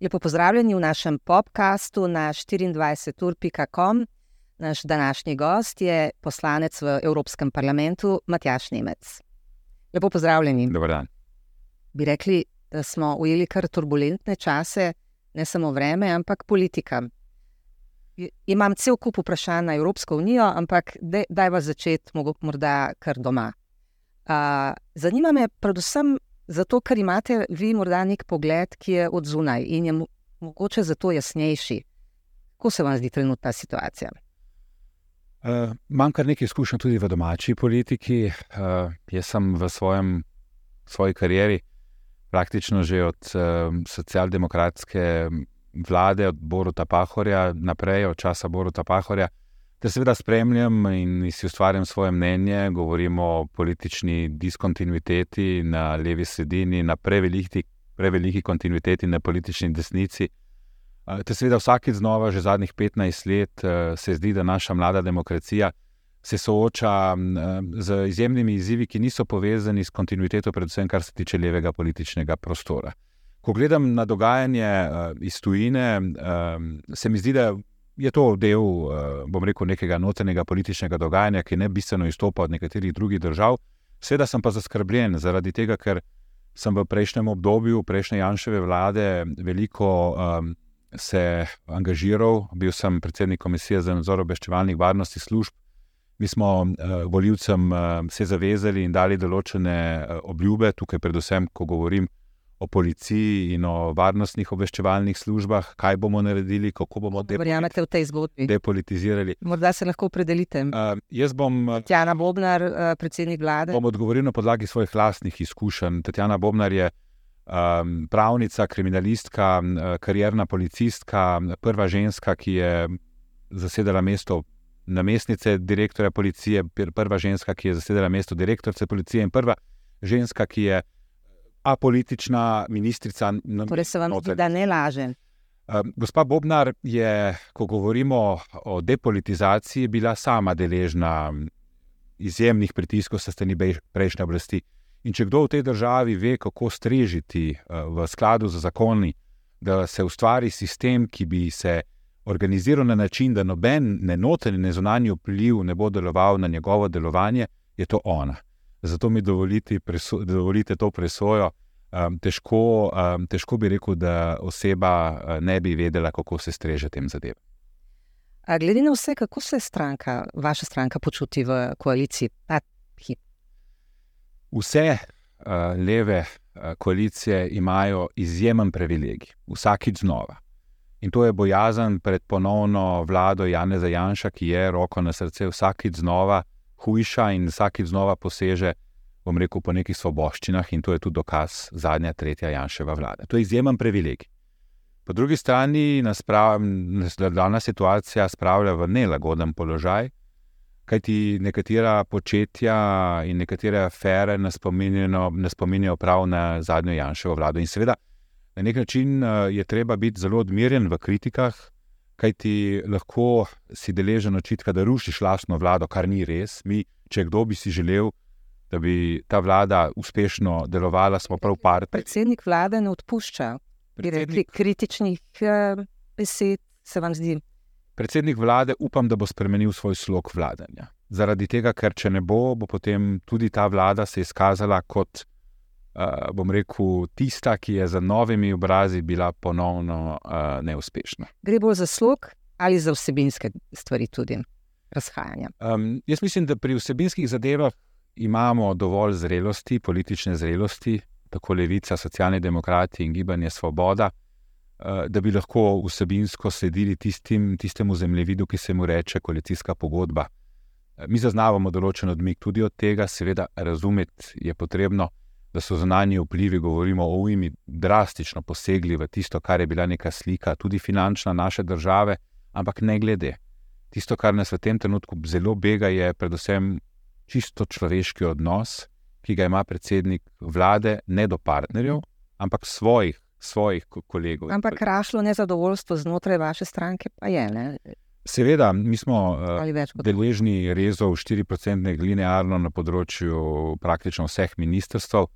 Lepo pozdravljeni v našem podkastu na 24.com. Naš današnji gost je poslanec v Evropskem parlamentu Matjaš Nemec. Lepo pozdravljeni. Dobar dan. Bi rekli, da smo ujeli kar turbulentne čase, ne samo vreme, ampak politika. Imam cel kup vprašanj na Evropsko unijo, ampak daj vas začeti, morda kar doma. Uh, zanima me predvsem zato, ker imate vi morda nek pogled, ki je od zunaj in je mogoče zato jasnejši. Kako se vam zdi trenutna situacija? Uh, imam kar nekaj izkušenj tudi v domači politiki. Uh, jaz sem v svojem, svoji karieri praktično že od uh, socialdemokratske vlade, od Boruta Pahorja naprej, od časa Boruta Pahorja, ter seveda spremljam in si ustvarjam svoje mnenje, govorimo o politični diskontinuiteti na levi sredini, na preveliki, preveliki kontinuiteti na politični desnici. Te seveda vsakeč znova, že zadnjih 15 let, se zdi, da naša mlada demokracija se sooča z izjemnimi izzivi, ki niso povezani s kontinuiteto, predvsem kar se tiče levega političnega prostora. Ko gledam na dogajanje iz tujine, se mi zdi, da je to del, bom rekel, nekega notranjega političnega dogajanja, ki ne bistveno izstopa od nekaterih drugih držav. Seveda sem pa zaskrbljen zaradi tega, ker sem v prejšnjem obdobju, prejšnje Janševe vlade, veliko um, se angažiral, bil sem predsednik Komisije za nadzor obveščevalnih varnostnih služb. Mi smo uh, voljivcem uh, se zavezali in dali določene uh, obljube, tukaj, predvsem, ko govorim o policiji in o varnostnih obveščevalnih službah, kaj bomo naredili, kako bomo depoliti depolitizirali. Morda se lahko opredelite. Uh, jaz bom. Tjana Bobnar, uh, predsednik vlade. Bom odgovoril na podlagi svojih lastnih izkušenj. Tatjana Bobnar je um, pravnica, kriminalistka, karjerna policistka, prva ženska, ki je zasedala mesto namestnice direktorja policije, prva ženska, ki je zasedala mesto direktorice policije in prva ženska, ki je apolitična ministrica. Torej se vam zdi, da ne laže. Gospa Bobnar je, ko govorimo o depolitizaciji, bila sama deležna izjemnih pritiskov sa strani prejšnje oblasti. In če kdo v tej državi ve, kako strežiti eh, v skladu z zakoni, da se ustvari sistem, ki bi se organiziral na način, da noben ne noten, ne zunanji vpliv ne bo deloval na njegovo delovanje, je to ona. Zato mi dovolite, preso, dovolite to presojo. Um, težko, um, težko bi rekel, da oseba uh, ne bi vedela, kako se streže tem zadevam. Glede na vse, kako se stranka, vaša stranka počuti v koaliciji ta hip? Vse uh, leve uh, koalicije imajo izjemen privilegij, vsakič znova. In to je bojazen pred ponovno vlado Jana Zajanša, ki je roko na srce vsakič znova hujša in vsakič znova poseže, bom rekel, po nekih svoboščinah, in to je tudi dokaz zadnja, tretja Janševa vlada. To je izjemen privilegij. Po drugi strani nas dana situacija spravlja v nelagoden položaj, kajti nekatera početja in nekatere afere nas spominjajo prav na zadnjo Janševo vlado. In seveda, na nek način eh, je treba biti zelo odmirjen v kritikah, kajti lahko si deležen očitka, da rušiš lastno vlado, kar ni res. Mi, če kdo bi si želel, da bi ta vlada uspešno delovala, smo prav partnerji. Predsednik vlade ne odpušča, rekli, kritičnih eh, besed, se vam zdi. Predsednik vlade upam, da bo spremenil svoj slog vladanja. Zaradi tega, ker če ne bo, bo potem tudi ta vlada se izkazala kot, bom rekel, tista, ki je za novimi obrazi bila ponovno uh, neuspešna. Gre bolj za slog ali za vsebinske stvari, tudi razhajanja? Um, jaz mislim, da pri vsebinskih zadevah imamo dovolj zrelosti, politične zrelosti, tako levica, socialni demokrati in gibanje Svoboda. Eh, da bi lahko vsebinsko sledili tistim, tistemu zemljevidu, ki se mu reče koalicijska pogodba. Eh, mi zaznavamo določen odmik tudi od tega, seveda, razumeti je potrebno, da so zunanji vplivi, govorimo o ujmi, drastično posegli v tisto, kar je bila neka slika, tudi finančna naše države, ampak ne glede. Tisto, kar nas v tem trenutku zelo bega, je predvsem čisto človeški odnos, ki ga ima predsednik vlade, ne do partnerjev, ampak svojih svojih kolegov. Ampak rašlo nezadovoljstvo znotraj vaše stranke pa je. Ne? Seveda, mi smo kot deležni rezov 4% linearno na področju praktično vseh ministrstv.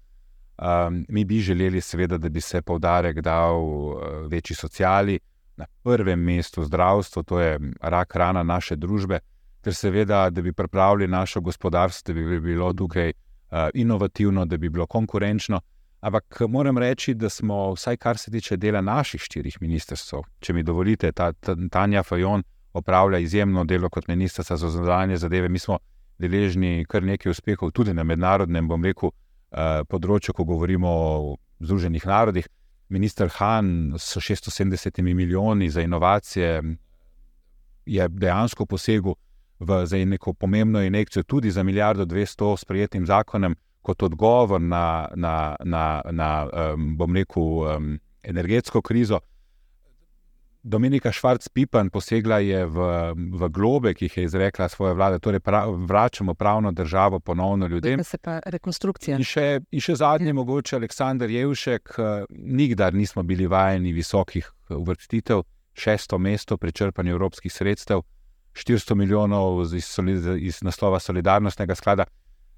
Um, mi bi želeli, seveda, da bi se poudarek dal uh, večji sociali, na prvem mestu zdravstvo, to je rak rana naše družbe, ter seveda, da bi pripravili naše gospodarstvo, da bi bilo tukaj uh, inovativno, da bi bilo konkurenčno. Ampak moram reči, da smo, vsaj kar se tiče dela naših štirih ministrstv, če mi dovolite, ta, ta Tanja Fajon opravlja izjemno delo kot ministrica za zunanje zadeve. Mi smo deležni kar nekaj uspehov tudi na mednarodnem, bom rekel, področju, ko govorimo o Združenih narodih. Ministr Han s 670 milijoni za inovacije je dejansko posegel v neko pomembno injekcijo, tudi za milijardo 200 s prijetnim zakonom, kot odgovor na, na, na, na um, bom rekel, um, energetsko krizo. Dominika Švarc-Pipan posegla je v, v globe, ki jih je izrekla svoje vlade, torej prav, vračamo pravno državo ponovno ljudem. Se pa rekonstrukcija. In še, in še zadnje, ja. mogoče Aleksandr Jevšek, eh, nikdar nismo bili vajeni visokih uvrstitev, šesto mesto pri črpanju evropskih sredstev, 400 milijonov iz, iz naslova solidarnostnega sklada.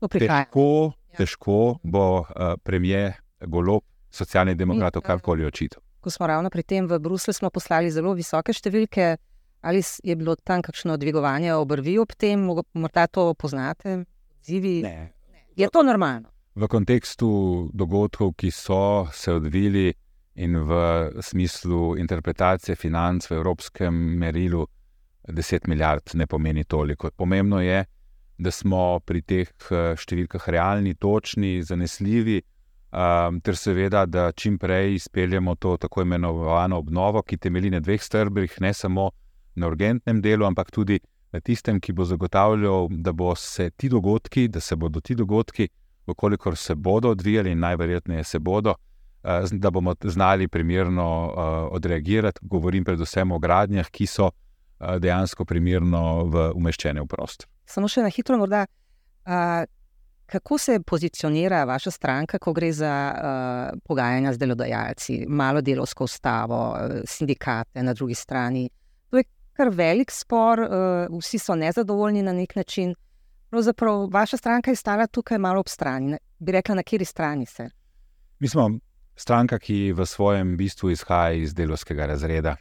Težko, ja. težko bo uh, premijer Golob, socialni demokrat, karkoli očital ko smo ravno pri tem v Bruslju, smo poslali zelo visoke številke. Ali je bilo tam kakšno dvigovanje obrvi ob tem, morda to poznate, odzivi? Ne. Je to normalno? V kontekstu dogodkov, ki so se odvili in v smislu interpretacije financ v evropskem merilu, 10 milijard ne pomeni toliko. Pomembno je, da smo pri teh eh, številkah realni, točni, zanesljivi um, ter seveda, da čim prej izpeljemo to tako imenovano obnovo, ki temelji na dveh strbrih, ne samo na urgentnem delu, ampak tudi na tistem, ki bo zagotavljal, da bo se ti dogodki, da se bodo ti dogodki, okolikor se bodo odvijali, in najverjetneje se bodo. Da bomo znali primerno uh, odreagirati, govorim predvsem o gradnjah, ki so uh, dejansko primerno umeščene v prostor. Samo še na hitro, morda, uh, Kako se pozicionira vaša stranka, ko gre za uh, pogajanja z delodajalci, malo delovsko ustavo, uh, sindikate na drugi strani? To je kar velik spor, uh, vsi so nezadovoljni na nek način. Pravzaprav vaša stranka je stala tukaj malo ob strani. Bi rekla, na kateri strani se? Mi smo stranka, ki v svojem bistvu izhaja iz delovskega razreda.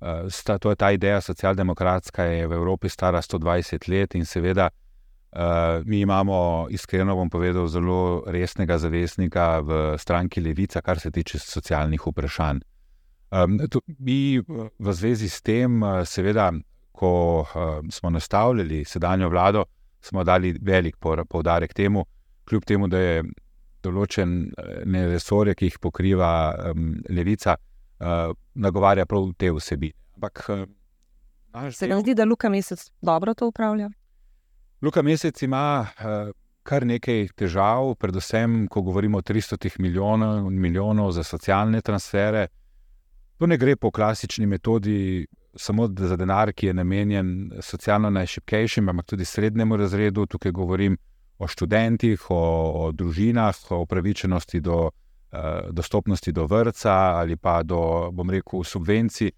Uh, sta, to je ta ideja socialdemokratska, je v Evropi stara 120 let in seveda. Uh, mi imamo, iskreno bom povedal, zelo resnega zavestnika v stranki Levica, kar se tiče socialnih vprašanj. Um, to, mi v zvezi s tem, uh, seveda, ko uh, smo nastavljali sedanjo vlado, smo dali velik poudarek temu, kljub temu, da je določene resorje, ki jih pokriva um, Levica, uh, nagovarja prav te vsebine. Ampak, uh, se vam zdi, da Luka Mesec dobro to upravlja? Luka Mesec ima uh, kar nekaj težav, predvsem, ko govorimo o 300 milijonov, milijonov za socialne transfere. To ne gre po klasični metodi, samo za denar, ki je namenjen socialno najšipkejšim, ampak tudi srednjemu razredu. Tukaj govorim o študentih, o, o družinah, o upravičenosti do uh, dostopnosti do vrca ali pa do, bom rekel, subvencij.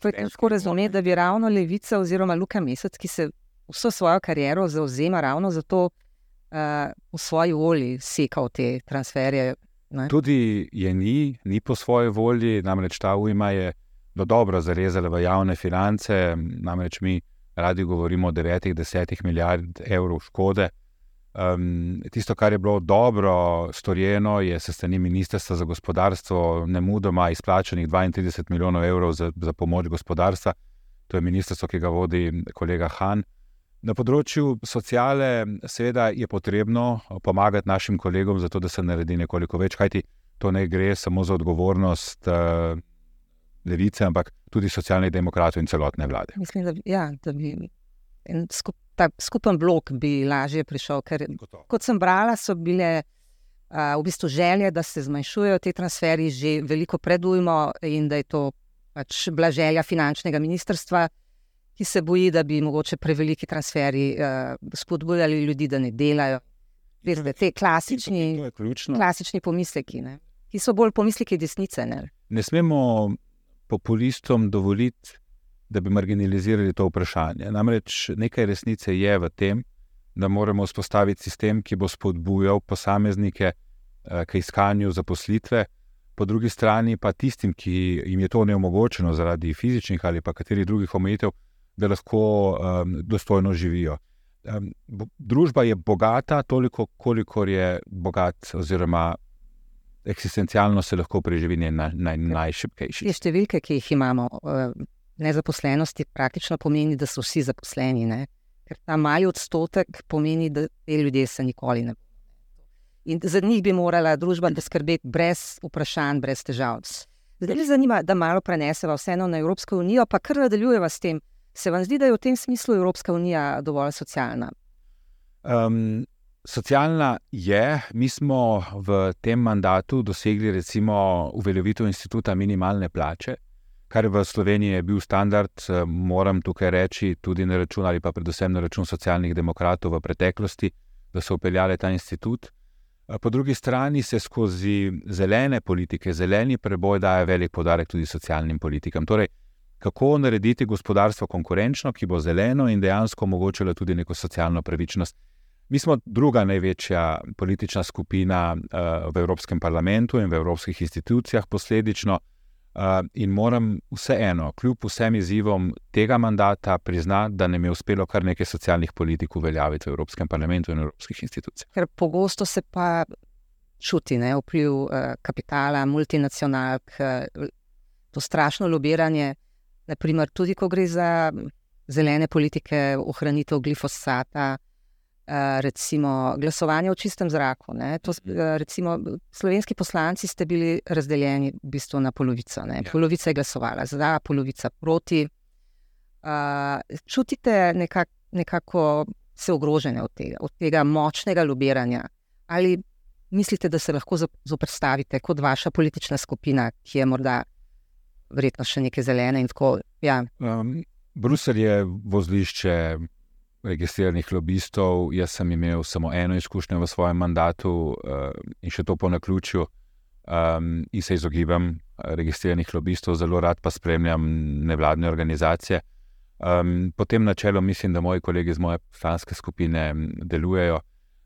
To je težko razumeti, da bi ravno levica oziroma Luka Mesec, ki se vso svojo kariero zauzema ravno za to, da uh, v svoji volji seka v te transferje. Ne? Tudi je ni, ni po svoji volji, namreč ta ujma je do dobro zarezala v javne finance. Namreč mi radi govorimo o 9-10 milijard evrov škode. Um, tisto, kar je bilo dobro storjeno, je se strani Ministrstva za gospodarstvo ne mudoma izplačanih 32 milijonov evrov za, za pomoč gospodarstva. To je ministrstvo, ki ga vodi kolega Han. Na področju sociale, seveda, je potrebno pomagati našim kolegom, zato da se naredi nekoliko več, kajti to ne gre samo za odgovornost uh, levice, ampak tudi socialnih demokratov in celotne vlade. Mislim, da, ja, da bi skup, ta skupen blok bi lažje prišel. Ker, kot sem brala, so bile uh, v bistvu želje, da se zmanjšujejo te transferi že veliko predujmo in da je to pač bila želja finančnega ministrstva ki se boji, da bi mogoče preveliki transferi uh, spodbujali ljudi, da ne delajo. Veste, te klasični, klasični pomisleki, ne? ki so bolj pomisleki desnice. Ne, ne smemo populistom dovoliti, da bi marginalizirali to vprašanje. Namreč nekaj resnice je v tem, da moramo vzpostaviti sistem, ki bo spodbujal posameznike eh, k iskanju zaposlitve, po drugi strani pa tistim, ki jim je to neomogočeno zaradi fizičnih ali pa katerih drugih omejitev, da lahko um, dostojno živijo. Um, družba je bogata, toliko, kolikor je bogat, oziroma eksistencialno se lahko preživi njen naj, naj, najšipkejši. Te številke, ki jih imamo, nezaposlenosti, praktično pomeni, da so vsi zaposleni. Ne? Ker ta mali odstotek pomeni, da te ljudje se nikoli ne bodo. In za njih bi morala družba skrbeti brez vprašanj, brez težav. Zdaj me zanima, da malo preneseva vseeno na Evropsko unijo, pa kar nadaljujeva s tem. Se vam zdi, da je v tem smislu Evropska unija dovolj socialna? Um, socialna je. Mi smo v tem mandatu dosegli, recimo, uveljavitev instituta minimalne plače, kar v Sloveniji je bil standard, moram tukaj reči, tudi na račun ali pa predvsem na račun socialnih demokratov v preteklosti, da so upeljali ta institut. Po drugi strani se skozi zelene politike, zeleni preboj daje velik podarek tudi socialnim politikam. Torej, kako narediti gospodarstvo konkurenčno, ki bo zeleno in dejansko omogočilo tudi neko socialno pravičnost. Mi smo druga največja politična skupina uh, v Evropskem parlamentu in v evropskih institucijah, posledično. Uh, in moram vseeno, kljub vsem izzivom tega mandata, priznati, da nam je uspelo kar nekaj socialnih politik uveljaviti v Evropskem parlamentu in evropskih institucijah. Ker pogosto se pa čuti ne, vpliv uh, kapitala, multinacionalk, uh, to strašno lobiranje. Naprimer, tudi ko gre za zelene politike, ohranitev glifosata, recimo glasovanje v čistem zraku. To, recimo, slovenski poslanci ste bili razdeljeni v bistvu na polovico. Ja. Polovica je glasovala za, polovica proti. Čutite nekak, nekako se ogrožene od tega, od tega močnega lobiranja? Ali mislite, da se lahko zoprstavite kot vaša politična skupina, ki je morda verjetno še nekaj zelene. Tako, ja. um, Bruselj je vozlišče registriranih lobistov. Jaz sem imel samo eno izkušnjo v svojem mandatu uh, in še to po naključju, um, in se izogibam registriranih lobistov, zelo rad pa spremljam nevladne organizacije. Um, po tem načelu mislim, da moji kolegi iz moje poslanske skupine delujejo.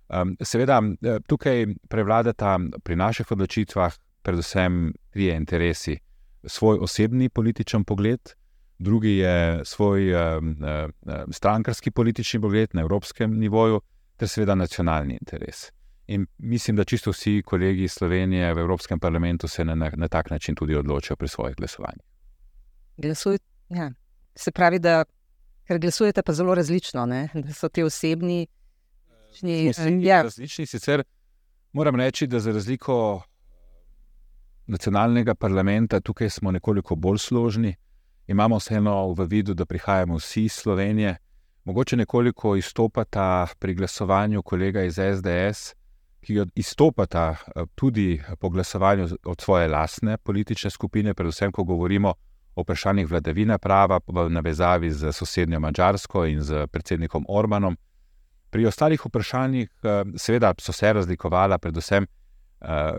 Um, seveda, eh, tukaj prevladata pri naših odločitvah predvsem trije interesi svoj osebni političen pogled, drugi je svoj uh, uh, strankarski politični pogled na evropskem nivoju, ter seveda nacionalni interes. In mislim, da čisto vsi kolegi iz Slovenije v Evropskem parlamentu se na, na tak način tudi odločajo pri svojih glasovanjih. Glasuj, ja. Se pravi, da glasujete pa zelo različno, ne? da so ti osebni. Ja. Različni sicer moram reči, da za razliko nacionalnega parlamenta, tukaj smo nekoliko bolj složni. Imamo vseeno v vidu, da prihajamo vsi iz Slovenije. Mogoče nekoliko izstopata pri glasovanju kolega iz SDS, ki izstopata eh, tudi po glasovanju od svoje lastne politične skupine, predvsem, ko govorimo o vprašanjih vladavine prava v navezavi z sosednjo Mačarsko in z predsednikom Orbanom. Pri ostalih vprašanjih, eh, seveda, so se razlikovala, predvsem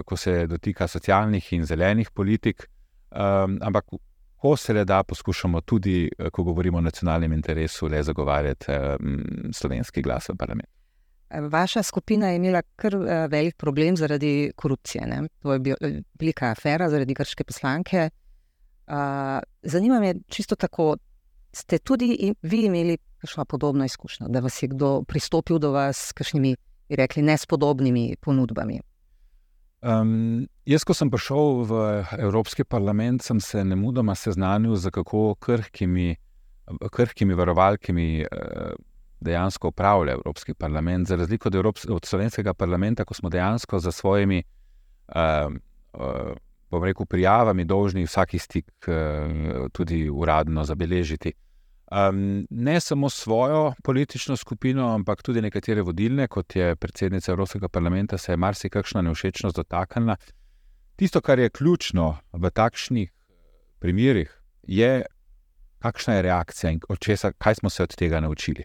ko se dotika socialnih in zelenih politik, um, ampak ko se le da, poskušamo tudi, eh, ko govorimo o nacionalnem interesu, le zagovarjati slovenski glas v parlamentu. Vaša skupina je imela kar velik problem zaradi korupcije. Ne? To je bila velika afera zaradi grške poslanke. Zanima me, čisto tako, ste tudi vi imeli kakšno podobno izkušnjo, da vas je kdo pristopil do vas s kakšnimi, bi rekli, nespodobnimi ponudbami? Um, jaz, ko sem prišel v Evropski parlament, sem se ne mudoma seznanil z kako krhkimi, krhkimi varovalkami uh, dejansko upravlja Evropski parlament. Za razliko od, Evrops od slovenskega parlamenta, ko smo dejansko za svojimi uh, uh, rekel, prijavami dolžni vsaki stik uh, tudi uradno zabeležiti. Um, ne samo svojo politično skupino, ampak tudi nekatere vodilne, kot je predsednica Evropskega parlamenta, se je marsikakšna neušečnost dotaknila. Tisto, kar je ključno v takšnih primerih, je, kakšna je reakcija in česa, kaj smo se od tega naučili.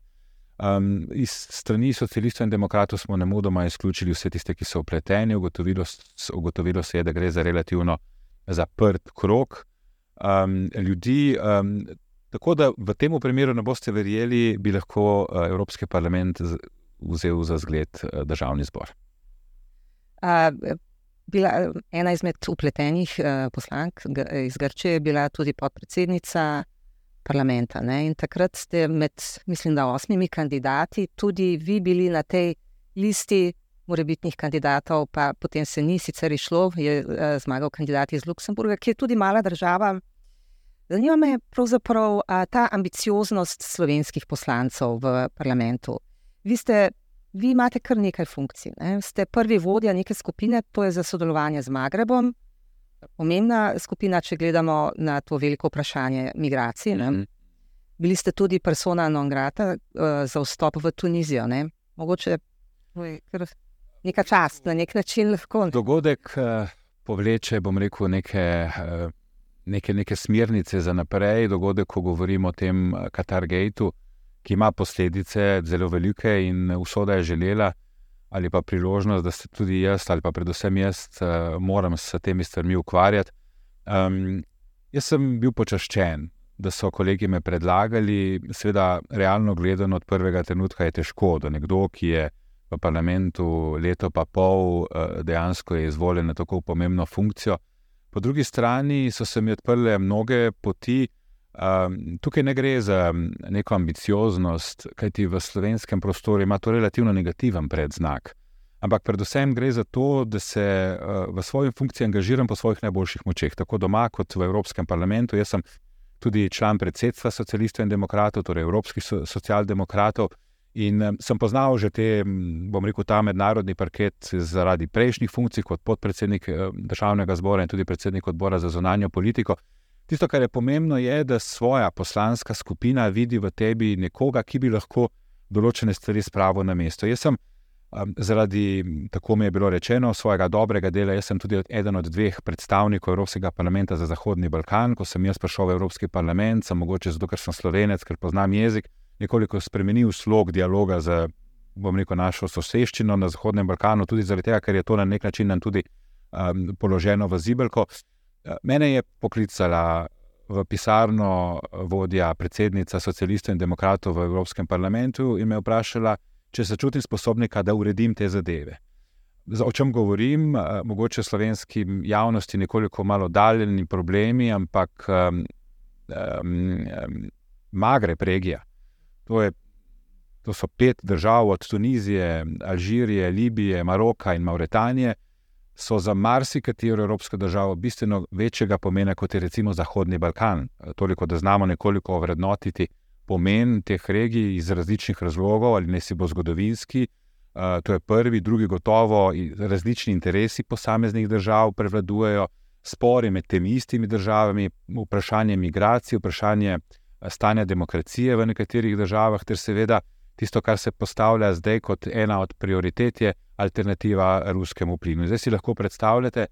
Um, iz strani socialistov in demokratov smo ne mudoma izključili vse tiste, ki so upleteni. Ugotovilo, ugotovilo se je, da gre za relativno zaprt krok um, ljudi. Um, Tako da v tem primeru ne boste verjeli, bi lahko Evropski parlament vzel za zgled državni zbor. A, bila, ena izmed upletenih poslank iz Grčije je bila tudi podpredsednica parlamenta. Ne? In takrat ste med, mislim, da osmimi kandidati, tudi vi bili na tej listi morebitnih kandidatov, pa potem se ni sicer išlo, je uh, zmagal kandidat iz Luksemburga, ki je tudi mala država. Zanima me pravzaprav uh, ta ambicioznost slovenskih poslancev v parlamentu. Vi, ste, vi imate kar nekaj funkcij. Ne? Ste prvi vodja neke skupine, to je za sodelovanje z Magrebom. Pomembna skupina, če gledamo na to veliko vprašanje migracij. Mm -hmm. Bili ste tudi persona non grata uh, za vstop v Tunizijo. Ne? Mogoče je neka čast na nek način lahko. Dogodek uh, povleče, bom rekel, neke, uh, neke, neke smernice za naprej. Dogodek, ko govorimo o tem Katar Gateu, ki ima posledice zelo velike in usoda je želela ali pa priložnost, da se tudi jaz, ali pa predvsem jaz, uh, moram s temi stvarmi ukvarjati. Um, jaz sem bil počaščen, da so kolegi me predlagali. Sveda, realno gledano, od prvega trenutka je težko, da nekdo, ki je v parlamentu leto pa pol, uh, dejansko je izvoljen na tako pomembno funkcijo. Po drugi strani so se mi odprle mnoge poti. Um, tukaj ne gre za neko ambicioznost, kajti v slovenskem prostoru ima to relativno negativen predznak. Ampak predvsem gre za to, da se uh, v svoji funkciji angažiram po svojih najboljših močeh, tako doma kot v Evropskem parlamentu. Jaz sem tudi član predsedstva socialistov in demokratov, torej Evropskih so, socialdemokratov. In um, sem poznal že te, bom rekel, ta mednarodni parket zaradi prejšnjih funkcij kot podpredsednik uh, državnega zbora in tudi predsednik odbora za zonanjo politiko. Tisto, kar je pomembno, je, da svoja poslanska skupina vidi v tebi nekoga, ki bi lahko določene stvari spravil na mesto. Jaz sem um, zaradi, tako mi je bilo rečeno, svojega dobrega dela, jaz sem tudi eden od dveh predstavnikov Evropskega parlamenta za Zahodni Balkan. Ko sem jaz prišel v Evropski parlament, sem mogoče zato, ker sem slovenec, ker poznam jezik, nekoliko spremenil slog dialoga z, bom rekel, našo soseščino na Zahodnem Balkanu, tudi zaradi tega, ker je to na nek način tudi um, položeno v zibelko. Eh, mene je poklicala v pisarno vodja, predsednica socialistov in demokratov v Evropskem parlamentu in me vprašala, če se čutim sposobnika, da uredim te zadeve. O čem govorim, eh, mogoče slovenski javnosti nekoliko malo daljni problemi, ampak um, um, magre pregija. To, je, to so pet držav, od Tunizije, Alžirije, Libije, Maroka in Mauretanije so za marsikatero evropsko državo bistveno večjega pomena kot je recimo Zahodni Balkan. Toliko, da znamo nekoliko ovrednotiti pomen teh regij iz različnih razlogov, ali ne si bo zgodovinski. To je prvi, drugi, gotovo različni interesi posameznih držav prevladujejo, spori med temi istimi državami, vprašanje migracij, vprašanje stanja demokracije v nekaterih državah, ter seveda tisto, kar se postavlja zdaj kot ena od prioritet, je alternativa ruskemu plinu. Zdaj si lahko predstavljate,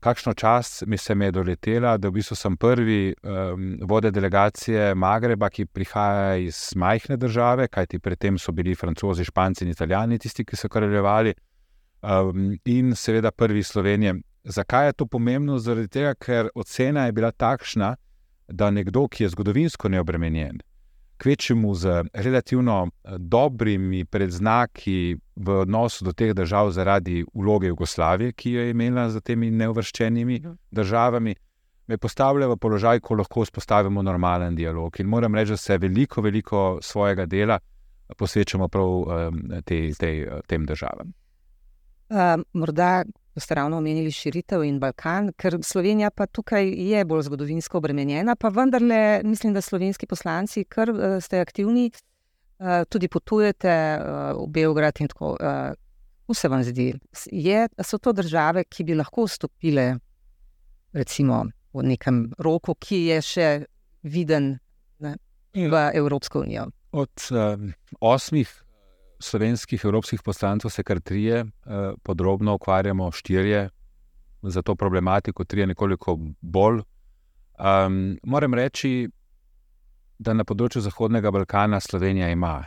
kakšno čas mi se je doletela, da v bistvu sem prvi um, vode delegacije Magreba, ki prihaja iz majhne države, kajti predtem so bili francozi, španci in italijani tisti, ki so kraljevali, um, in seveda prvi Slovenije. Zakaj je to pomembno? Zaradi tega, ker ocena je bila takšna, da nekdo, ki je zgodovinsko neobremenjen, kvečemu z relativno eh, dobrimi predznaki v odnosu do teh držav zaradi vloge Jugoslavije, ki jo je imela za temi neuvrščenimi mhm. državami, me postavlja v položaj, ko lahko vzpostavimo normalen dialog. In moram reči, da se veliko, veliko svojega dela posvečamo prav um, tej, tej, tem državam. Uh, morda ste ravno omenili širitev in Balkan, ker Slovenija pa tukaj je bolj zgodovinsko obremenjena, pa vendarle mislim, da slovenski poslanci, ker uh, eh, ste aktivni, uh, tudi potujete uh, v Beograd in tako. Kako se vam zdi? Je, so to države, ki bi lahko vstopile, recimo, v nekem roku, ki je še viden ne, v Evropsko unijo? Od uh, osmih slovenskih evropskih poslancev se kar trije eh, podrobno ukvarjamo, štirje za to problematiko, trije nekoliko bolj. Um, moram reči, da na področju Zahodnega Balkana Slovenija ima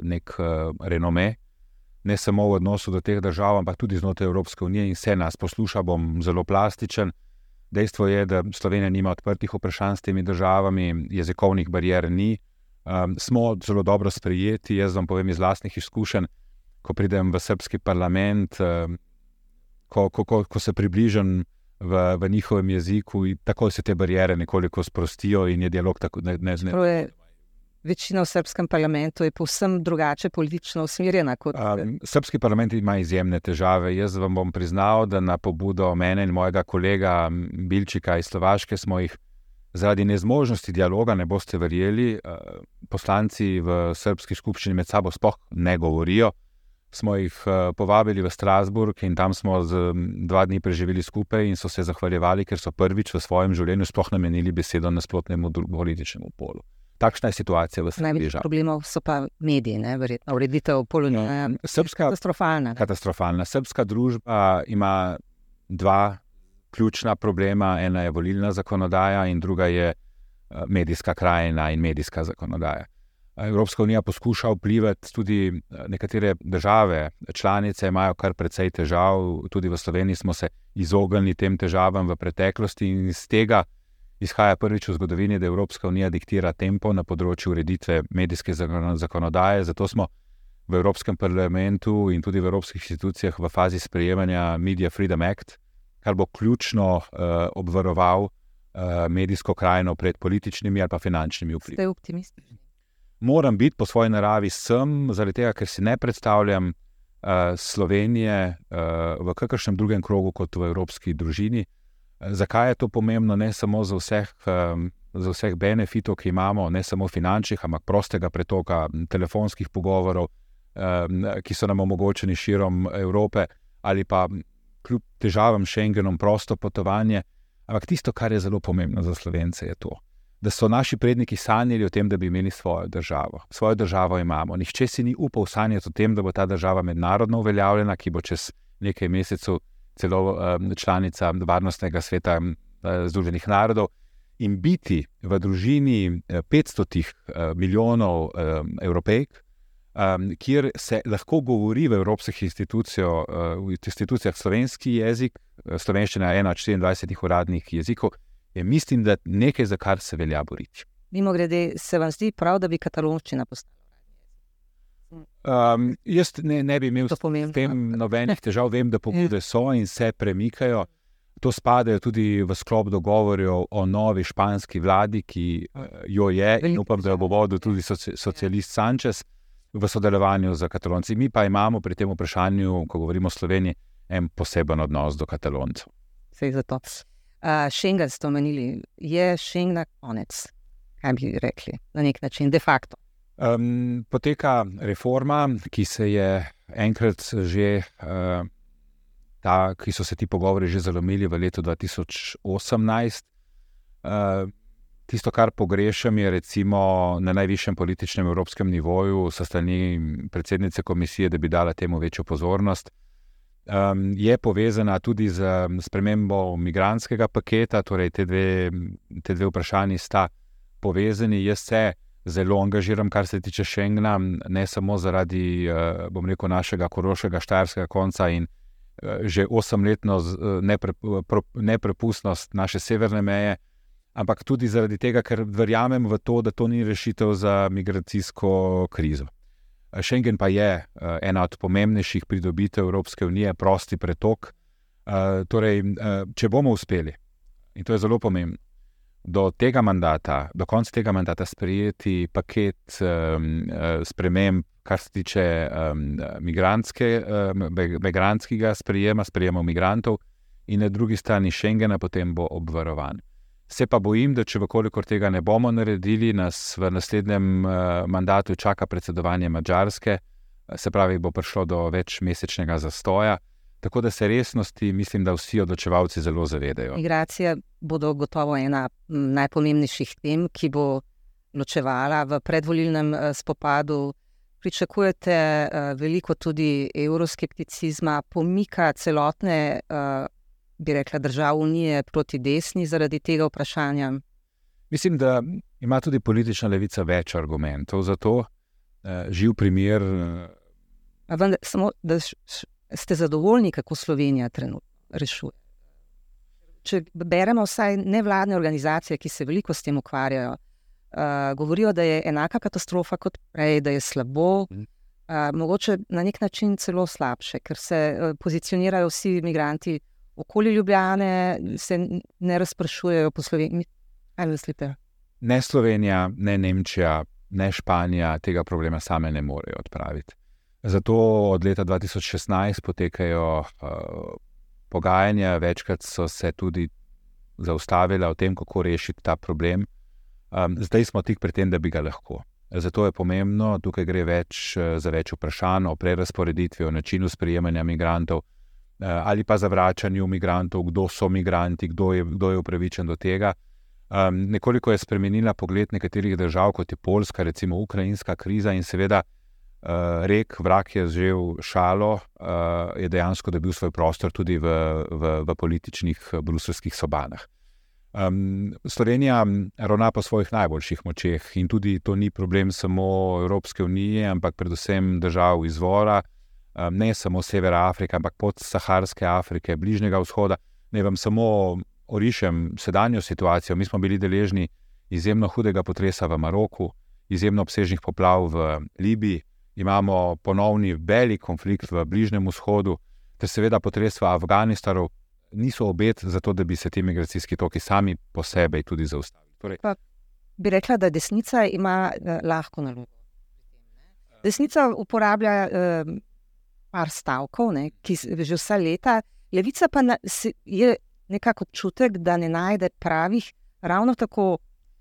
nek uh, renome, ne samo v odnosu do teh držav, ampak tudi znotraj Evropske unije in vse nas posluša, bom zelo plastičen. Dejstvo je, da Slovenija nima odprtih vprašanj s temi državami, jezikovnih barijer ni. Um, smo zelo dobro sprejeti. Jaz vam povem iz vlastnih izkušenj, ko pridem v srpski parlament, um, ko, ko, ko, ko se približam v, v njihovem jeziku, tako se te barijere nekoliko sprostijo in je dialog tako neznesel. Večina v srpskem parlamentu je povsem drugače politično usmerjena. Kot... Um, srpski parlament ima izjemne težave. Jaz vam bom priznal, da na pobudo mene in mojega kolega Bilčika iz Slovaške smo jih zaradi nezmožnosti dialoga, ne boste verjeli, uh, poslanci v srpski skupščini med sabo sploh ne govorijo smo jih uh, povabili v Strasburg in tam smo dva dni preživeli skupaj in so se zahvaljevali, ker so prvič v svojem življenju sploh namenili besedo nasprotnemu političnemu polu. Takšna je situacija v Sloveniji. Največji problem so pa mediji, ne, verjetno, ureditev položaja. Ja, no, srpska, katastrofalna. Katastrofalna. Srpska družba ima dva ključna problema. Ena je volilna zakonodaja, in druga je uh, medijska krajina in medijska zakonodaja. Evropska unija poskuša vplivati, tudi eh, nekatere države, članice imajo kar precej težav, tudi v Sloveniji smo se izognili tem težavam v preteklosti in iz tega izhaja prvič v zgodovini, da Evropska unija diktira tempo na področju ureditve medijske zakonodaje. Zato smo v Evropskem parlamentu in tudi v evropskih institucijah v fazi sprejemanja Media Freedom Act, kar bo ključno uh, obvaroval uh, medijsko krajino pred političnimi ali pa finančnimi vplivi. Ste optimistični? moram biti po svoji naravi sem, zaradi tega, ker si ne predstavljam uh, Slovenije uh, v kakršnem drugem krogu kot v evropski družini. Zakaj je to pomembno, ne samo za vseh, za vseh benefitov, ki imamo, ne samo finančnih, ampak prostega pretoka telefonskih pogovorov, ki so nam omogočeni širom Evrope, ali pa kljub težavam s Schengenom, prosto potovanje. Ampak tisto, kar je zelo pomembno za slovence, je to da so naši predniki sanjali o tem, da bi imeli svojo državo. Svojo državo imamo. Nihče si ni upal sanjati o tem, da bo ta država mednarodno uveljavljena, ki bo čez nekaj mesecev celo članica Varnostnega sveta Združenih narodov. In biti v družini 500 uh, uh, milijonov evropejk, um, kjer se lahko govori v evropskih institucijah, uh, institucijah slovenski jezik, slovenščina je ena od 24 uradnih jezikov, je mislim, da nekaj, za kar se velja boriti. Mimo grede, se vam zdi prav, da bi katalonščina postala? Um, jaz ne, ne bi imel s tem nobenih težav, vem, da pobude so in se premikajo. To spadajo tudi v sklop dogovorov o novi španski vladi, ki uh, jo je in upam, da jo bo vodil tudi soci, socialist Sanchez v sodelovanju z katalonci. Mi pa imamo pri tem vprašanju, ko govorimo o Sloveniji, en poseben odnos do kataloncev. Sej za to. Schengen ste omenili, je Schengen konec, kaj bi rekli, na nek način, de facto. Um, poteka reforma, ki se je enkrat že, uh, ta, ki so se ti pogovori že zalomili v letu 2018. Uh, tisto, kar pogrešam, je recimo na najvišjem političnem evropskem nivoju, sa strani predsednice komisije, da bi dala temu večjo pozornost um, je povezana tudi z spremembo migranskega paketa, torej te dve, te dve vprašanji sta povezani. Jaz se zelo angažiram, kar se tiče Schengna, ne samo zaradi, uh, bom rekel, našega koroškega štajerskega konca in uh, že osemletno nepre, pro, neprepustnost naše severne meje. Ampak tudi zaradi tega, ker verjamem v to, da to ni rešitev za migracijsko krizo. Schengen pa je uh, ena od pomembnejših pridobitev Evropske unije, prosti pretok. Uh, torej, uh, če bomo uspeli, in to je zelo pomembno, do tega mandata, do konca tega mandata sprejeti paket um, sprememb, kar se tiče um, migrantskega sprejema, sprejema migrantov, in na drugi strani Schengena, potem bo obvarovan. Se pa bojim, da če vkolikor tega ne bomo naredili, nas v naslednjem uh, mandatu čaka predsedovanje Mačarske, se pravi, bo prišlo do večmesečnega zastoja. Tako da se resnosti, mislim, da vsi odločevalci zelo zavedajo. Migracije bodo gotovo ena najpomembnejših tem, ki bo ločevala v predvolilnem uh, spopadu. Pričakujete veliko tudi euroskepticizma, pomika celotne bi rekla, držav Unije proti desni zaradi tega vprašanja? Mislim, da ima tudi politična levica več argumentov za to. Uh, živ primer. Uh... Vendar, samo da ste zadovoljni, kako Slovenija trenutno rešuje. če beremo vsaj nevladne organizacije, ki se veliko s tem ukvarjajo, uh, govorijo, da je enaka katastrofa kot prej, da je slabo, uh, mogoče na nek način celo slabše, ker se uh, pozicionirajo vsi imigranti okoli Ljubljane, se ne razprašujejo po Sloveniji. Ne Slovenija, ne Nemčija, ne Španija tega problema same ne morejo odpraviti. Zato od leta 2016 potekajo uh, pogajanja, večkrat so se tudi zaustavila o tem, kako rešiti ta problem. Um, zdaj smo tik pred tem, da bi ga lahko. Zato je pomembno, tukaj gre več uh, za več vprašanj o prerasporeditvi, o načinu sprejemanja imigrantov uh, ali pa za vračanje imigrantov, kdo so imigranti, kdo je, kdo je upravičen do tega. Um, nekoliko je spremenila pogled nekaterih držav, kot je Poljska, recimo ukrajinska kriza in seveda uh, rek, vrak je že šalo, uh, je dejansko dobil svoj prostor tudi v, v, v političnih bruselskih sobanah. Um, Slovenija ravna po svojih najboljših močeh in tudi to ni problem samo Evropske unije, ampak predvsem držav izvora, um, ne samo Severa Afrike, ampak podsaharske Afrike, Bližnjega vzhoda. Ne vam samo orišem sedanjo situacijo. Mi smo bili deležni izjemno hudega potresa v Maroku, izjemno obsežnih poplav v Libiji, imamo ponovni velik konflikt v Bližnjem vzhodu, ter seveda potres v Afganistanu. Niso obet za to, da bi se ti migracijski toki sami po sebi tudi zaustavili. Torej, bi rekla, da desnica ima eh, lahko nalogo. Desnica uporablja eh, par stavkov, ne, ki že vse leta, levica pa na, se, je nekako občutek, da ne najde pravih, ravno tako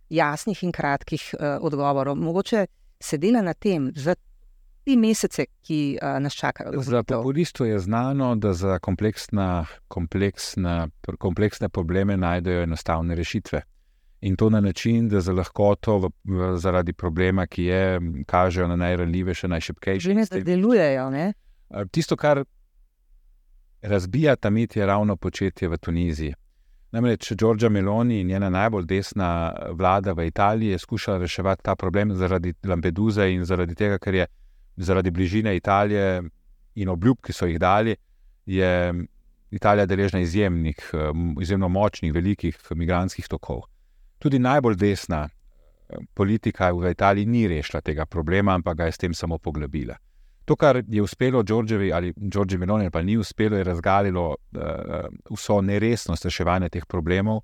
jasnih in kratkih uh, odgovorov. Mogoče se dela na tem, za te mesece, ki uh, nas čakajo. Za populistov je znano, da za kompleksna, kompleksna, kompleksne probleme najdejo enostavne rešitve. In to na način, da za lahkoto, v, v, zaradi problema, ki je, kažejo na najranljivejše, najšipkejše. Že ne delujejo. Ne? Tisto, kar razbija ta mit, je ravno početje v Tuniziji. Namreč Giorgia Meloni in njena najbolj desna vlada v Italiji je skušala reševati ta problem zaradi Lampeduze in zaradi tega, ker je zaradi bližine Italije in obljub, ki so jih dali, je Italija deležna izjemnih, izjemno močnih, velikih migranskih tokov. Tudi najbolj desna politika v Italiji ni rešila tega problema, ampak ga je s tem samo poglobila. To, kar je uspelo Đorđevi ali Đorđevi Meloni, pa ni uspelo, je razgalilo uh, vso neresnost reševanja teh problemov.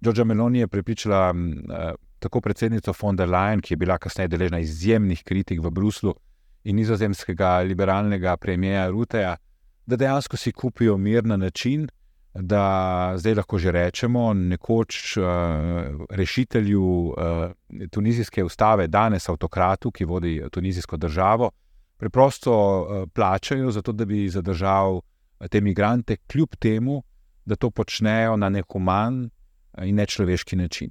Đorđa Meloni je pripričala uh, tako predsednico von der Leyen, ki je bila kasneje deležna izjemnih kritik v Bruslu, in nizozemskega liberalnega premijeja Ruteja, da dejansko si kupijo mir na način, da zdaj lahko že rečemo nekoč uh, rešitelju uh, tunizijske ustave, danes avtokratu, ki vodi tunizijsko državo preprosto uh, plačajo, zato da bi zadržal uh, te imigrante, kljub temu, da to počnejo na nehuman uh, in nečloveški način.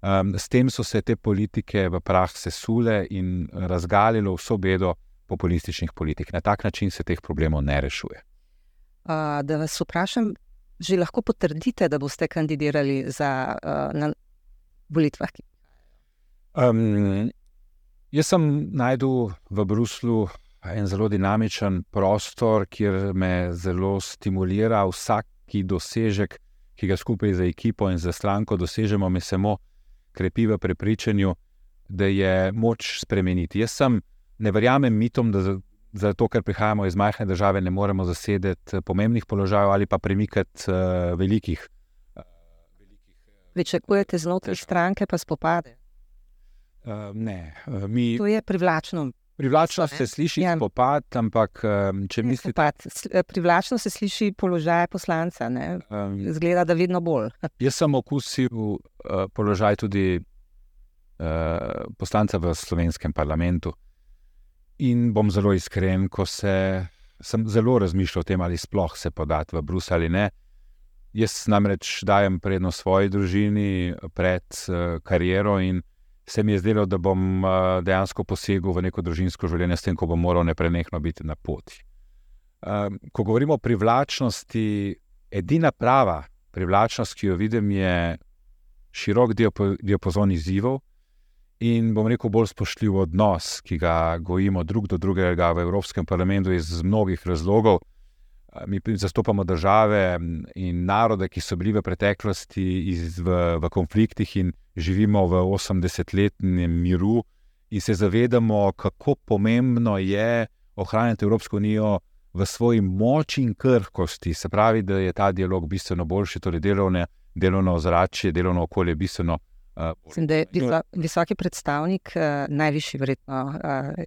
Um, s tem so se te politike v prah sesule in razgalilo vso bedo populističnih politik. Na tak način se teh problemov ne rešuje. Uh, da vas vprašam, že lahko potrdite, da boste kandidirali za uh, volitvah? Um, Jaz sem najdel v Bruslu en zelo dinamičen prostor, kjer me zelo stimulira vsaki dosežek, ki ga skupaj z ekipo in za stranko dosežemo, me samo krepi v prepričanju, da je moč spremeniti. Jaz sem, ne verjamem mitom, da zato, ker prihajamo iz majhne države, ne moremo zasedeti pomembnih položajev ali pa premikati uh, velikih. Uh, Pričakujete znotraj stranke, pa spopade. Uh, ne, uh, mi, to je privlačno. Privlačno se sliši ja. popad, ampak če mislite. Popad. Privlačno se sliši položaj poslanca, um, zgleda, da vedno bolj. jaz sem okusil uh, položaj tudi uh, poslanca v slovenskem parlamentu. In bom zelo iskren, ko se, sem zelo razmišljal o tem, ali sploh se podati v Bruselj ali ne. Jaz namreč dajem prednost svoji družini pred uh, kariero in se mi je zdelo, da bom dejansko posegel v neko družinsko življenje, s tem, ko bom moral neprenehno biti na poti. Ko govorimo o privlačnosti, edina prava privlačnost, ki jo vidim, je širok diapazon izzivov in bom rekel bolj spoštljiv odnos, ki ga gojimo drug do drugega v Evropskem parlamentu iz mnogih razlogov. Mi zastopamo države in narode, ki so bili v preteklosti iz, v, v konfliktih in živimo v 80-letnem miru, in se zavedamo, kako pomembno je ohranjati Evropsko unijo v svoji moči in krhkosti. Se pravi, da je ta dialog bistveno boljši, torej delovne, delovno ozračje, delovno okolje bistveno. Uh, Mislim, da je visoki predstavnik, uh, najvišji, verjetno, uh,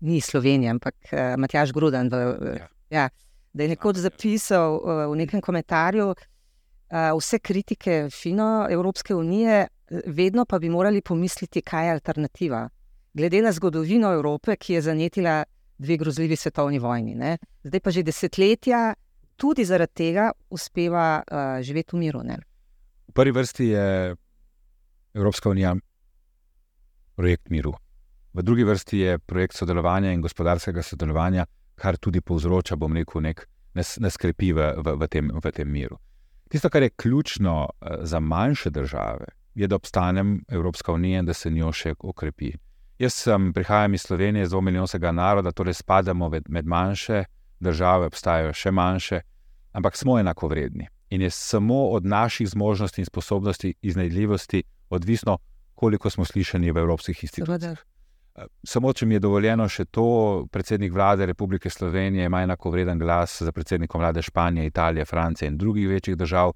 ni Slovenija, ampak uh, Matjaš Grudan. V, uh, ja. Ja, da je nekoč zapisal uh, v nekem komentarju uh, vse kritike fino Evropske unije, vedno pa bi morali pomisliti, kaj je alternativa. Glede na zgodovino Evrope, ki je zanetila dve grozljivi svetovni vojni. Ne? Zdaj pa že desetletja, tudi zaradi tega, uspeva uh, živeti v miru. Ne? V prvi vrsti je Evropska unija projekt miru, v drugi vrsti je projekt sodelovanja in gospodarskega sodelovanja, kar tudi povzroča, bom rekel, nek neskrbi v, v, v, tem, v tem miru. Tisto, kar je ključno uh, za manjše države, je, da obstane Evropska unija in da se njo še okrepi. Jaz sem, prihajam iz Slovenije, zelo milijonskega naroda, torej spadamo med, med manjše države, obstajajo še manjše, ampak smo enako vredni. In je samo od naših zmožnosti in sposobnosti iznajdljivosti odvisno, koliko smo slišani v evropskih institucijah. Eh, samo, če mi je dovoljeno še to, predsednik vlade Republike Slovenije ima enako vreden glas za predsednikom vlade Španije, Italije, Francije in drugih večjih držav.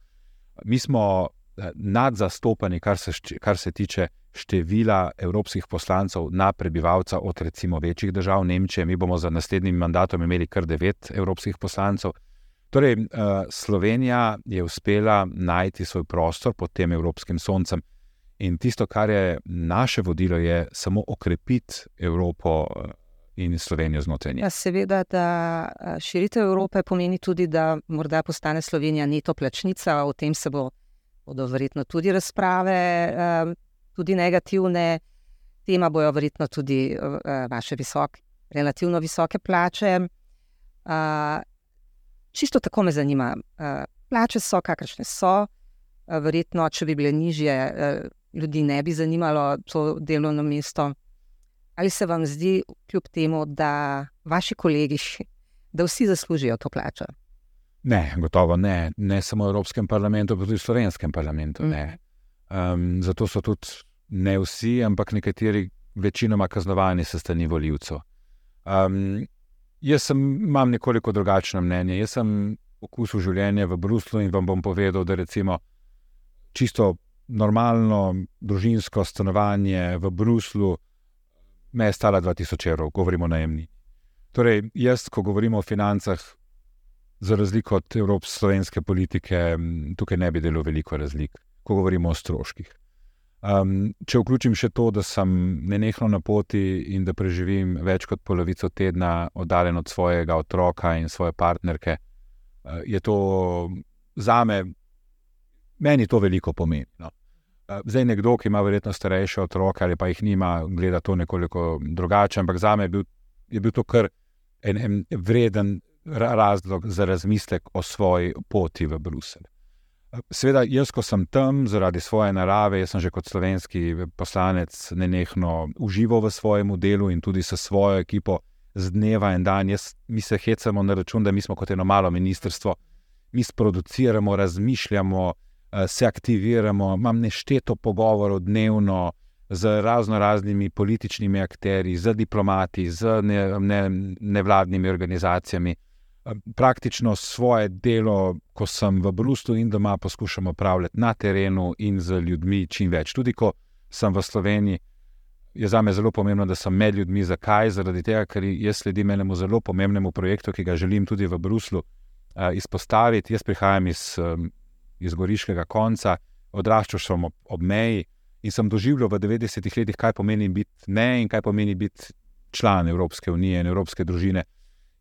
Mi smo eh, nadzastopani, kar se, kar se tiče števila evropskih poslancev na prebivalca od recimo večjih držav, Nemčije. Mi bomo za naslednjim mandatom imeli kar devet evropskih poslancev. Torej, uh, Slovenija je uspela najti svoj prostor pod tem evropskim soncem. In tisto, kar je naše vodilo, je samo okrepiti Evropo eh, in Slovenijo znotraj nje. Ja, seveda, da eh, širitev Evrope pomeni tudi, da morda postane Slovenija neto plačnica, o tem se bo, bodo verjetno tudi razprave tudi negativne, tema bojo verjetno tudi vaše visoke, relativno visoke plače. Čisto tako me zanima. Plače so, kakršne so, verjetno, če bi bile nižje, ljudi ne bi zanimalo to delovno mesto. Ali se vam zdi, kljub temu, da vaši kolegi, da vsi zaslužijo to plačo? Ne, gotovo ne. Ne samo v Evropskem parlamentu, pa tudi v Slovenskem parlamentu. Mm. Um, zato so tudi ne vsi, ampak nekateri večinoma kaznovani s strani voljivcev. Um, jaz sem, imam nekoliko drugačno mnenje. Jaz sem okusil življenje v Bruslu in vam bom povedal, da recimo čisto normalno družinsko stanovanje v Bruslu me je stalo 2000 evrov, govorimo o najemni. Torej, jaz, ko govorimo o financah, za razliko od evropske slovenske politike, tukaj ne bi delal veliko razlik, ko govorimo o stroških. Um, če vključim še to, da sem nenehno na poti in da preživim več kot polovico tedna oddaljen od svojega otroka in svoje partnerke, uh, je to za me, meni to veliko pomeni. No. Zdaj, nekdo, ki ima verjetno starejše otroke ali pa jih nima, gleda to nekoliko drugače, ampak za me je bil, je bil to kar en, en vreden razlog za razmislek o svoji poti v Bruselj. Sveda, jaz, ko sem tam zaradi svoje narave, sem že kot slovenski poslanec nenehno užival v svojem delu in tudi s svojo ekipo z dneva in dan. Jaz, mi se hecamo na račun, da mi smo kot eno malo ministrstvo, mi sproduciramo, razmišljamo, se aktiviramo. Imam nešteto pogovorov dnevno z razno raznimi političnimi akteri, z diplomati, z ne, ne, nevladnimi organizacijami praktično svoje delo, ko sem v Bruslu in doma, poskušam opravljati na terenu in z ljudmi čim več. Tudi ko sem v Sloveniji, je za me zelo pomembno, da sem med ljudmi. Zakaj? Zaradi tega, ker jaz sledim enemu zelo pomembnemu projektu, ki ga želim tudi v Bruslu uh, izpostaviti. Jaz prihajam iz, um, iz Goriškega konca, odraščal sem ob, ob meji in sem doživljal v 90-ih letih, kaj pomeni biti ne in kaj pomeni biti član Evropske unije in Evropske družine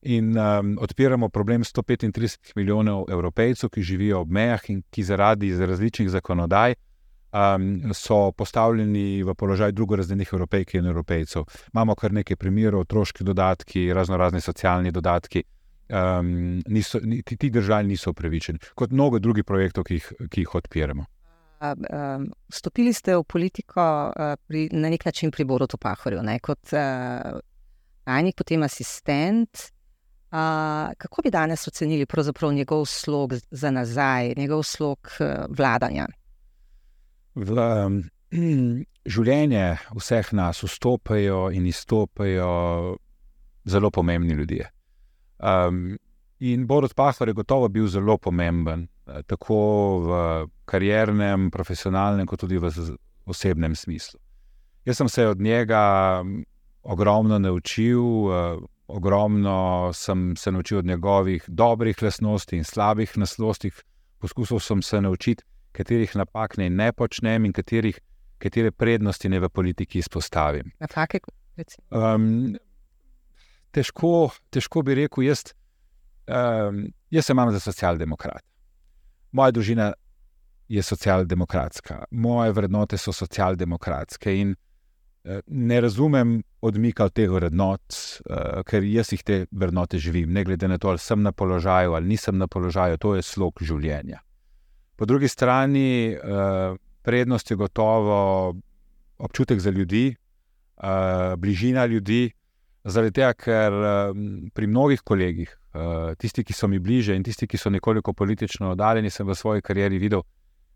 in um, odpiramo problem 135 milijonov evropejcev, ki živijo ob mejah in ki zaradi različnih zakonodaj um, so postavljeni v položaj drugorazrednih evropejk in evropejcev. Imamo kar nekaj primerov, otroški dodatki, razno razni socialni dodatki. Um, niso, ti, ti državi niso upravičeni, kot mnogo drugih projektov, ki jih, ki jih odpiramo. Vstopili ste v politiko pri, na nek način pri Borutu Pahorju, ne? kot uh, tajnik, potem asistent, Uh, kako bi danes ocenili njegov slog za nazaj, njegov slog uh, vladanja? V um, življenje vseh nas vstopajo in izstopajo zelo pomembni ljudje. Um, in Borod Pahor je gotovo bil zelo pomemben, eh, tako v kariernem, profesionalnem, kot tudi v osebnem smislu. Jaz sem se od njega ogromno naučil, uh, ogromno sem se naučil od njegovih dobrih lastnosti in slabih lastnosti. Poskusil sem se naučiti, katerih napak ne, ne počnem in katerih, katere prednosti ne v politiki izpostavim. Napake, um, težko, težko bi rekel, jaz, um, jaz sem za socialdemokrat. Moja družina je socialdemokratska, moje vrednote so socialdemokratske in uh, ne razumem odmika od teh vrednot, uh, ker jaz jih te vrednote živim, ne glede na to, ali sem na položaju ali nisem na položaju, to je slog življenja. Po drugi strani, uh, prednost je gotovo občutek za ljudi, uh, bližina ljudi. Zaradi tega, ker pri mnogih kolegih, eh, tisti, ki so mi bliže in tisti, ki so nekoliko politično oddaljeni, sem v svoji karieri videl,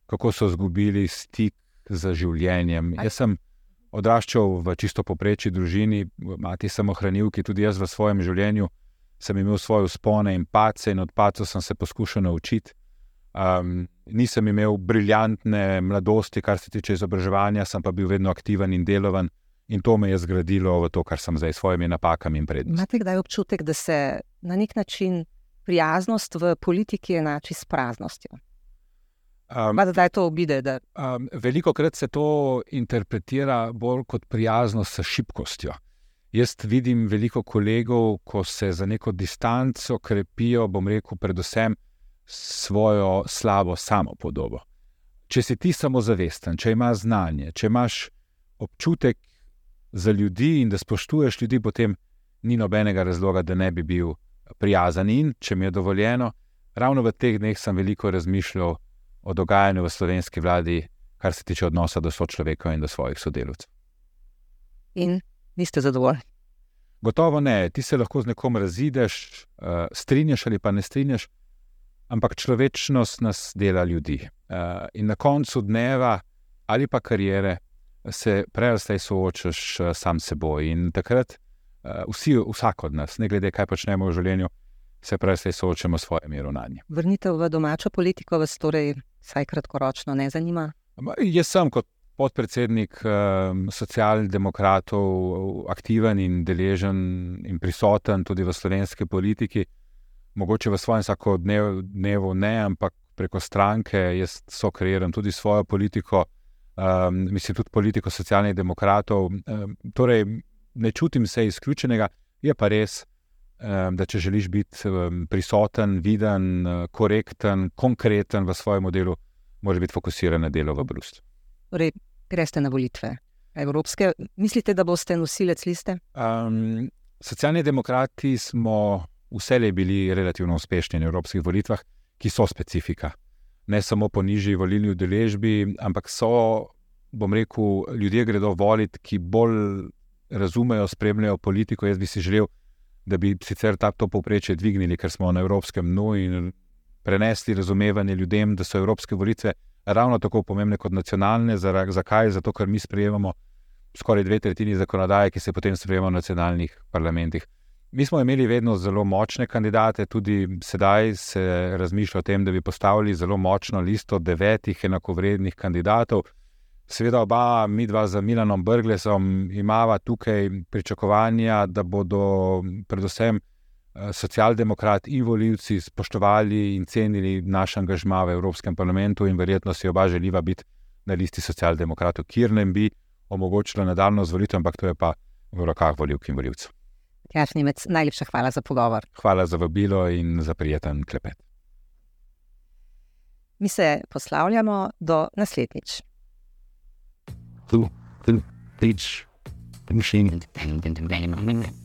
kako so izgubili stik z življenjem. Jaz sem odraščal v čisto poprečji družini, mati sem ohranilki, tudi jaz v svojem življenju sem imel svoje spone in pace, in od pacov sem se poskušal naučiti. Um, nisem imel briljantne mladosti, kar se tiče izobraževanja, sem pa bil vedno aktiven in delovan. In to me je zgradilo v to, kar sem zdaj s svojimi napakami in prednostmi. Imate kdaj občutek, da se na nek način prijaznost v politiki enači s praznostjo? Um, da to obide, da... um, veliko krat se to interpretira bolj kot prijaznost s šibkostjo. Jaz vidim veliko kolegov, ko se za neko distanco krepijo, bom rekel, predvsem svojo slabo samopodobo. Če si ti samozavesten, če imaš znanje, če imaš občutek za ljudi in da spoštuješ ljudi, potem ni nobenega razloga, da ne bi bil prijazen. In če mi je dovoljeno, ravno v teh dneh sem veliko razmišljal o dogajanju v slovenski vladi, kar se tiče odnosa do sočloveka in do svojih sodelavcev. In niste zadovoljni? Gotovo ne. Ti se lahko z nekom razideš, uh, strinjaš ali pa ne strinjaš, ampak človečnost nas dela ljudi. Uh, in na koncu dneva ali pa karijere se prej ali slej soočaš uh, sam s seboj. In takrat uh, vsi, vsak od nas, ne glede kaj počnemo v življenju, se prej ali slej soočamo s svojimi ravnanji. Vrnitev v domačo politiko vas torej vsaj kratkoročno ne zanima? Jaz sem kot podpredsednik um, socialdemokratov aktiven in deležen in prisoten tudi v slovenski politiki. Mogoče v svojem vsakodnevu ne, ampak preko stranke jaz so kreiram tudi svojo politiko um, mislim tudi politiko socialnih demokratov. Um, torej, ne čutim se izključenega, je pa res, um, da če želiš biti um, prisoten, viden, korekten, konkreten v svojem delu, moraš biti fokusiran na delo v Bruslu. Torej, greste na volitve. Evropske, mislite, da boste nosilec liste? Um, socialni demokrati smo vselej bili relativno uspešni na evropskih volitvah, ki so specifika ne samo po nižji volilni udeležbi, ampak so, bom rekel, ljudje gredo voliti, ki bolj razumejo, spremljajo politiko. Jaz bi si želel, da bi sicer ta to povprečje dvignili, ker smo na evropskem dnu in prenesli razumevanje ljudem, da so evropske volitve ravno tako pomembne kot nacionalne. Zakaj? Zato, ker mi sprejemamo skoraj dve tretjini zakonodaje, ki se potem sprejema v nacionalnih parlamentih. Mi smo imeli vedno zelo močne kandidate, tudi sedaj se razmišlja o tem, da bi postavili zelo močno listo devetih enakovrednih kandidatov. Seveda, oba, mi dva z Milanom Brglesom, imamo tukaj pričakovanja, da bodo predvsem eh, socialdemokrati in voljivci spoštovali in cenili naš angažma v Evropskem parlamentu, in verjetno si oba želiva biti na listi socialdemokratov, kjer nam bi omogočila nadaljno zvolitev, ampak to je pa v rokah voljivk in voljivcev. Matjaš Nemec, najlepša hvala za pogovor. Hvala za vabilo in za prijeten klepet. Mi se poslavljamo do naslednjič. Tu, tu, tič, tu, še in.